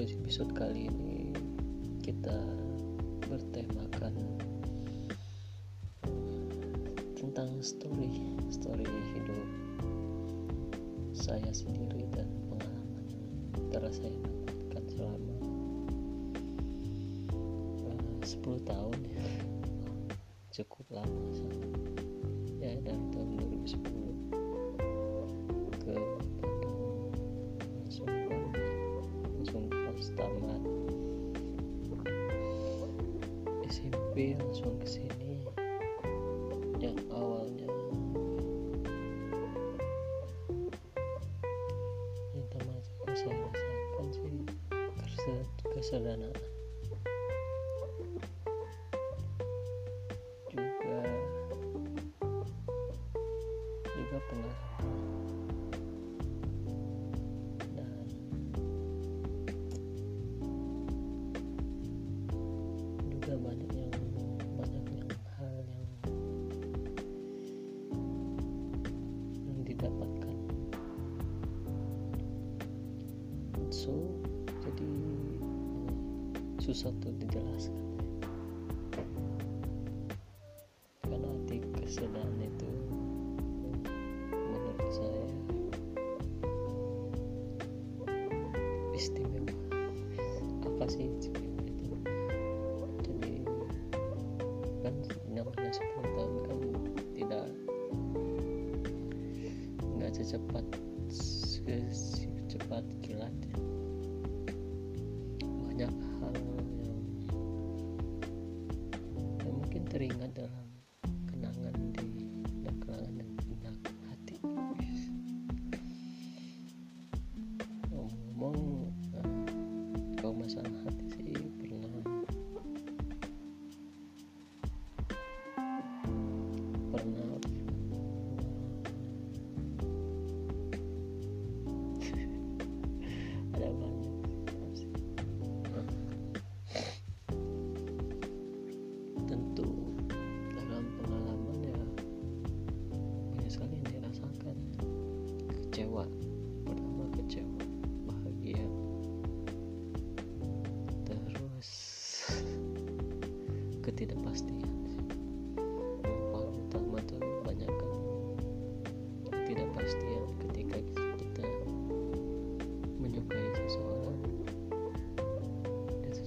episode kali ini kita bertemakan tentang story story hidup saya sendiri dan pengalaman telah saya dapatkan selama uh, 10 tahun ya. Cukup lama ya dari tahun 2010 SMP langsung ke sini. Yang awalnya. Yang pertama saya rasakan sih kesederhanaan so jadi susah tuh dijelaskan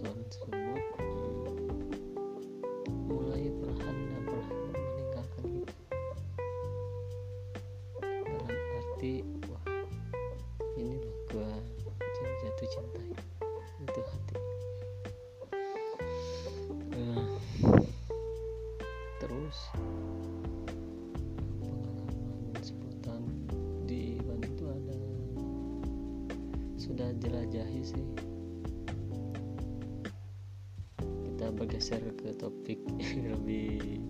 seseorang tersebut mulai perlahan dan perlahan meninggalkan kita dalam arti wah ini loh gua jatuh cinta itu hati. Eh, terus pengalaman 10 tahun di Bandung tuh ada. Sudah jelajahi sih bergeser ke topik lebih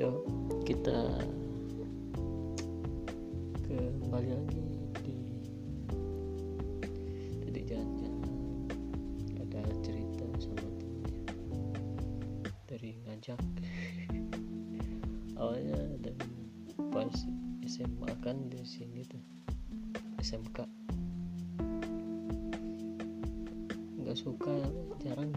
yuk kita kembali lagi di tadi jalan-jalan. Ada cerita sama temennya. Dari ngajak. Awalnya dari pas SMA kan di sini tuh SMK nggak suka jarang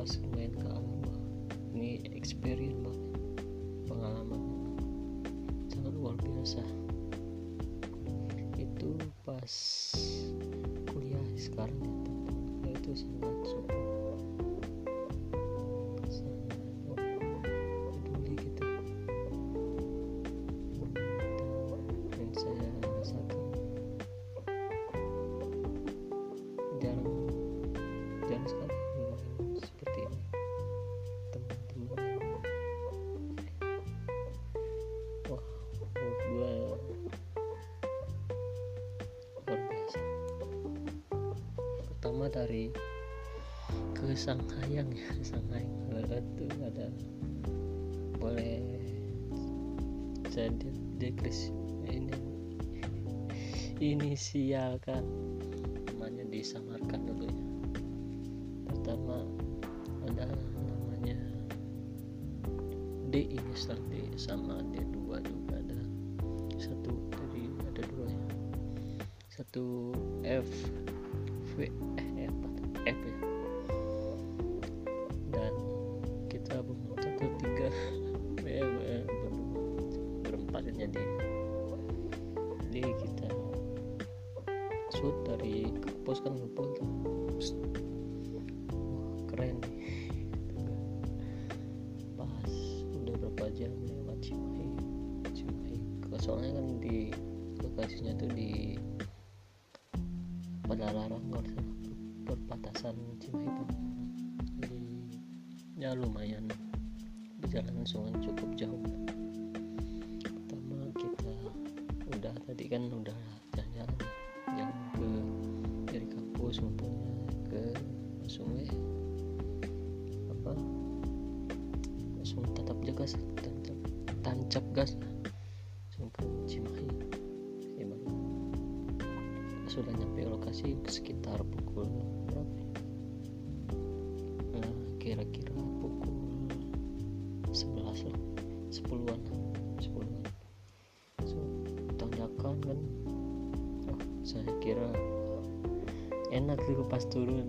pas main ke alam ini experience banget pengalaman. Sangat luar biasa. Itu pas kuliah sekarang ya itu sangat super pertama dari ke Sanghayang ya Sanghayang itu ada boleh saya dekris ini inisialkan namanya disamarkan dulu ya. Pertama ada namanya D inisial D sama D2 juga ada. Satu jadi ada dua ya. Satu F dari kampus kan ngumpul tuh wah keren nih. Pas udah berapa jam lewat Cimahi. Cimahi. Soalnya kan di lokasinya tuh di Padalarang kalau perbatasan Cimahi tuh. Jadi ya lumayan. Perjalanan sungai cukup jauh. Pertama kita udah tadi kan gas tancap, tancap gas. Ke Cimahi. Gimana sudah nyampe lokasi sekitar pukul berapa? Nah, kira-kira pukul 11 lah. 10-an 10-an so, tanjakan kan. Oh, saya kira enak dulu pas turun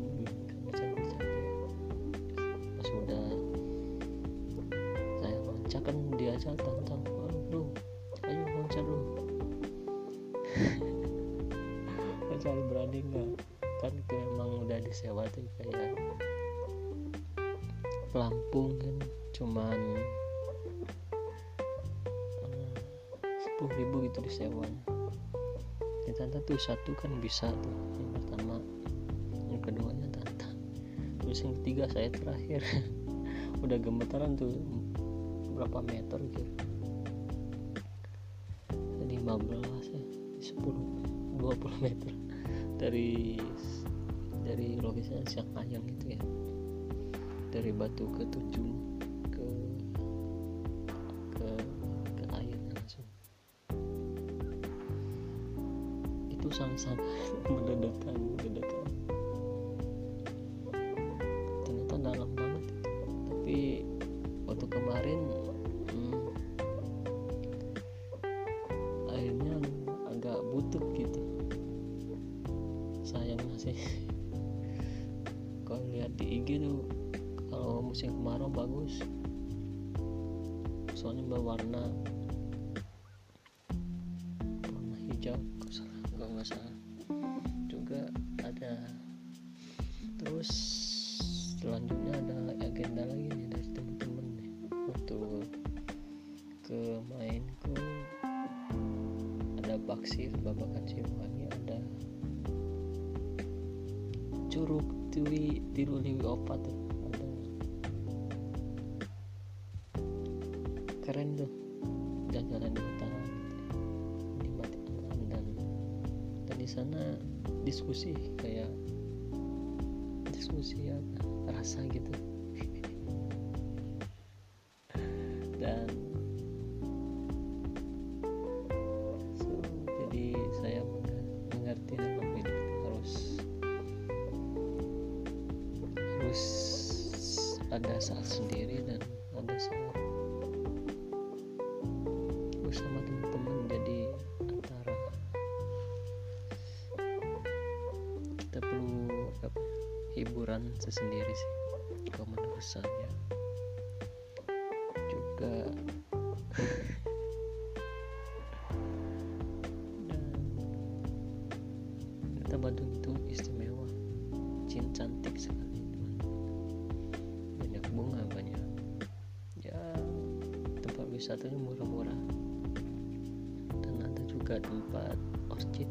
ribu gitu disewanya ya tante tuh satu kan bisa tuh yang pertama. Yang keduanya tante. Terus yang ketiga saya terakhir. Udah gemetaran tuh berapa meter gitu. 15 ya 10 20 meter. Dari dari lokasinya siang ayam itu ya. Dari batu ke tujuh itu sangat-sangat mendedakan mendedakan ternyata dalam banget. Tapi waktu kemarin hmm, airnya agak butuh gitu. Sayangnya sih kalau lihat di IG tuh kalau musim kemarau bagus. Soalnya berwarna warna hijau kalau nggak salah. Juga ada. Terus selanjutnya ada agenda lagi nih dari teman-teman nih. Waktu ke mainku. Ada baksir babakan Siliwangi ada curug tiwi tiruliwi opat tuh dan di sana diskusi kayak diskusi apa rasa gitu hiburan sesendiri sih. Kalau menurut saya juga kota Bandung itu istimewa. Cin cantik sekali teman. Banyak bunga banyak. Ya tempat wisatanya murah-murah. Dan ada juga tempat orchid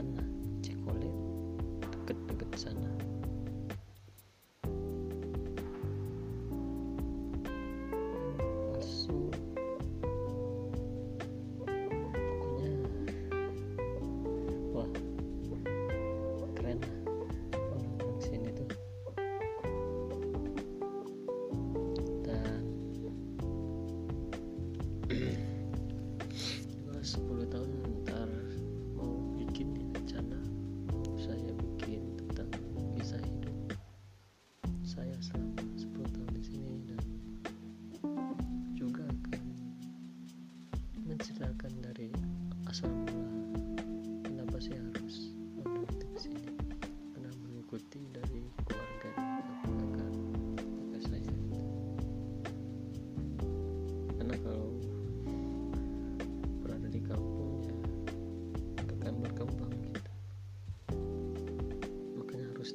hutan cekolet deket-deket sana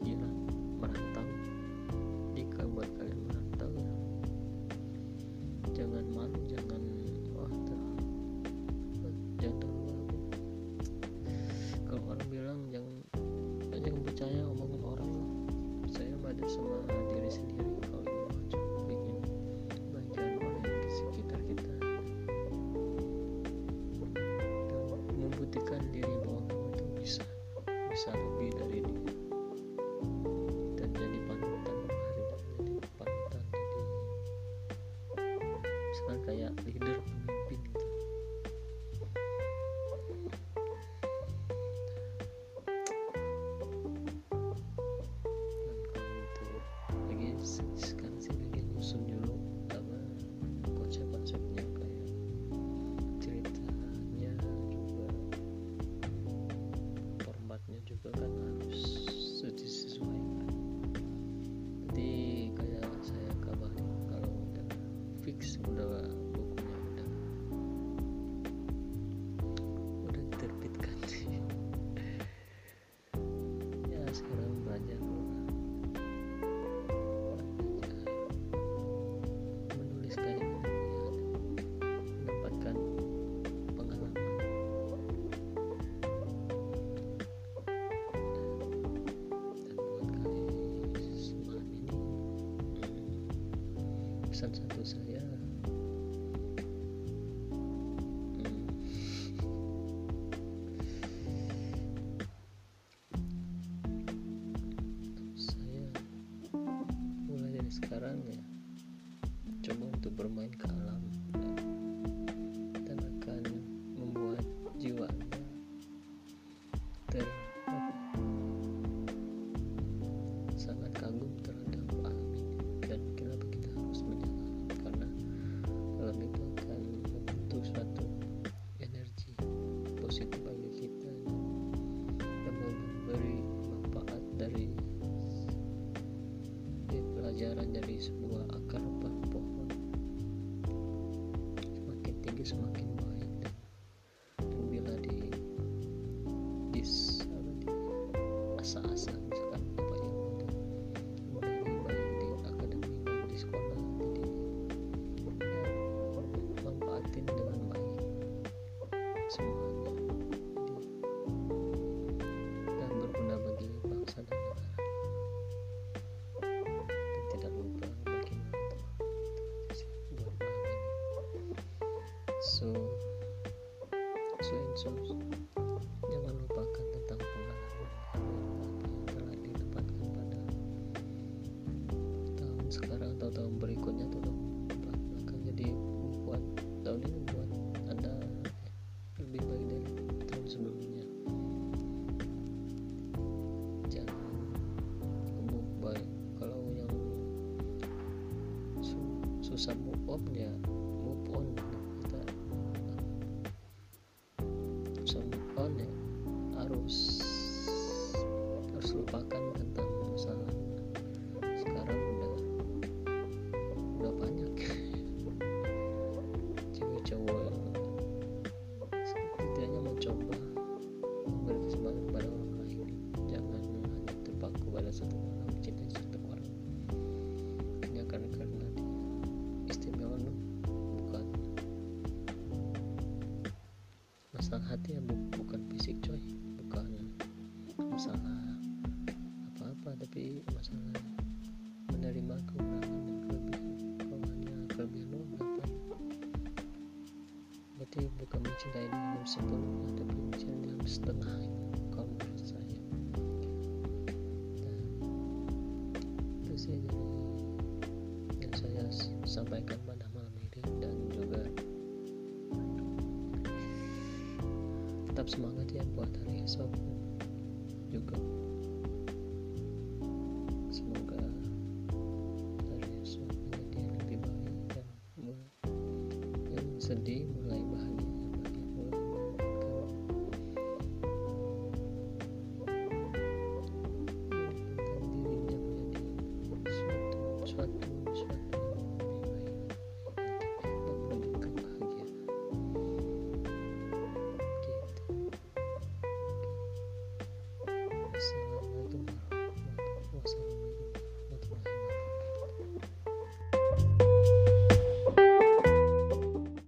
harus merantau pesan satu saya. semakin baik dan, dan bila di dis apa di asa-asa misalkan apa ya buat lebih baik di akademi di sekolah jadi ya manfaatin dengan baik semua. So, so sus, jangan lupakan tentang pengalaman yang telah ditempatkan pada tahun sekarang atau tahun berikutnya atau tahun belakang. Maka jadi membuat tahun ini membuat anda lebih baik dari tahun sebelumnya. Jangan kebuk baik. Kalau yang susah move on ya itu ya bu bukan fisik coy. Bukan. Masalah apa-apa tapi masalah menerima kekurangan dan kelebihan kekurangannya kelebihan lo apa berarti bukan mencintai dalam sepenuhnya tapi mencintai dalam setengahnya. tetap semangat ya buat hari esok. Juga. Semoga hari esok menjadi yang lebih baik dan mulai sedih mulai bahagia.